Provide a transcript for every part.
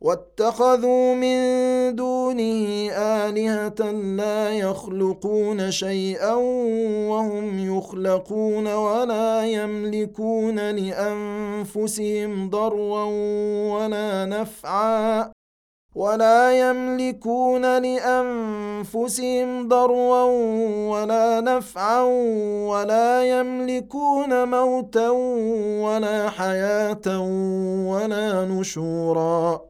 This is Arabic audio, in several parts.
واتخذوا من دونه آلهة لا يخلقون شيئا وهم يخلقون ولا يملكون لأنفسهم ضرا ولا نفعا ولا يملكون لأنفسهم ضرا ولا نفعا ولا يملكون موتا ولا حياة ولا نشورا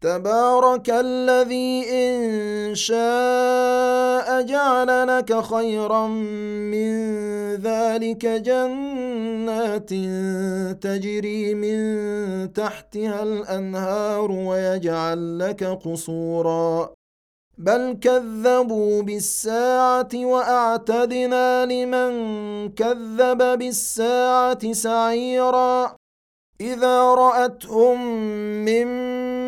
تبارك الذي إن شاء جعل لك خيرا من ذلك جنات تجري من تحتها الأنهار ويجعل لك قصورا. بل كذبوا بالساعة وأعتدنا لمن كذب بالساعة سعيرا. إذا رأتهم من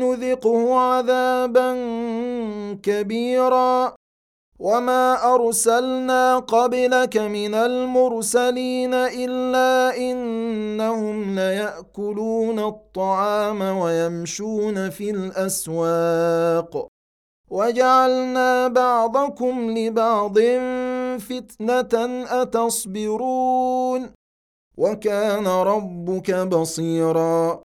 نذقه عذابا كبيرا. وما ارسلنا قبلك من المرسلين الا انهم لياكلون الطعام ويمشون في الاسواق. وجعلنا بعضكم لبعض فتنه اتصبرون؟ وكان ربك بصيرا.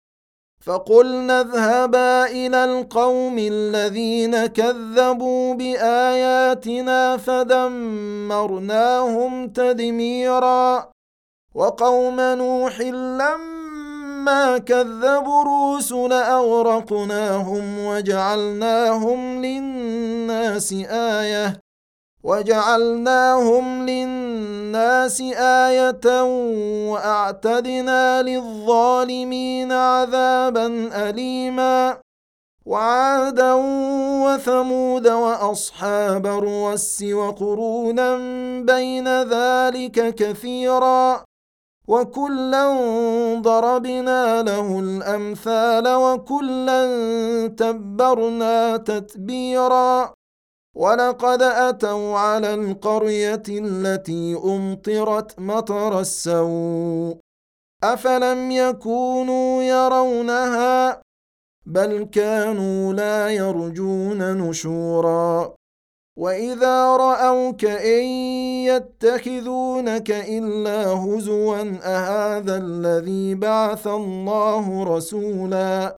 فقلنا اذهبا إلى القوم الذين كذبوا بآياتنا فدمرناهم تدميرا. وقوم نوح لما كذبوا الرسل أغرقناهم وجعلناهم للناس آية. وجعلناهم للناس آية وأعتدنا للظالمين عذابا اليما. وعادا وثمود وأصحاب الرس وقرونا بين ذلك كثيرا. وكلا ضربنا له الأمثال وكلا تبرنا تتبيرا. ولقد اتوا على القريه التي امطرت مطر السوء افلم يكونوا يرونها بل كانوا لا يرجون نشورا واذا راوك ان يتخذونك الا هزوا اهذا الذي بعث الله رسولا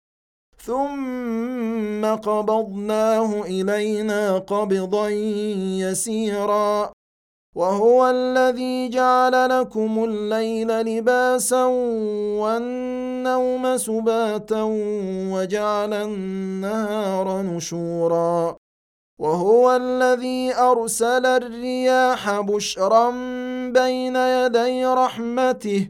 ثم قبضناه إلينا قبضا يسيرا. وهو الذي جعل لكم الليل لباسا والنوم سباتا وجعل النهار نشورا. وهو الذي أرسل الرياح بشرا بين يدي رحمته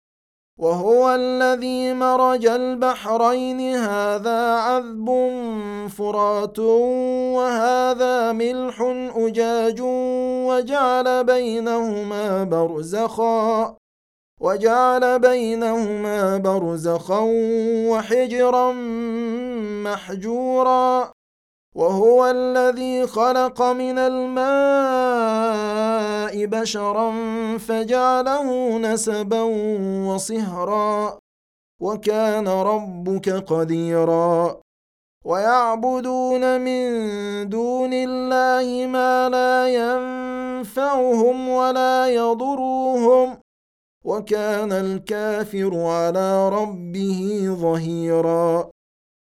وهو الذي مرج البحرين. هذا عذب فرات وهذا ملح أجاج وجعل بينهما برزخا وجعل بينهما برزخا وحجرا محجورا. وهو الذي خلق من الماء بشرا فجعله نسبا وصهرا وكان ربك قديرا. ويعبدون من دون الله ما لا ينفعهم ولا يضروهم وكان الكافر على ربه ظهيرا.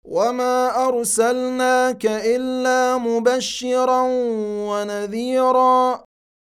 وما أرسلناك إلا مبشرا ونذيرا.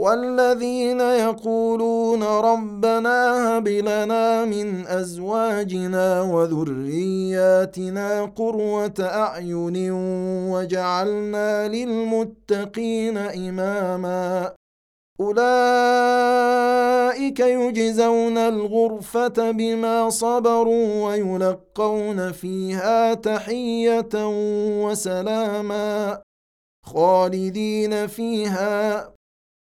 والذين يقولون ربنا هب لنا من أزواجنا وذرياتنا قروه أعين وجعلنا للمتقين إماما. أولئك يجزون الغرفة بما صبروا ويلقون فيها تحية وسلاما خالدين فيها.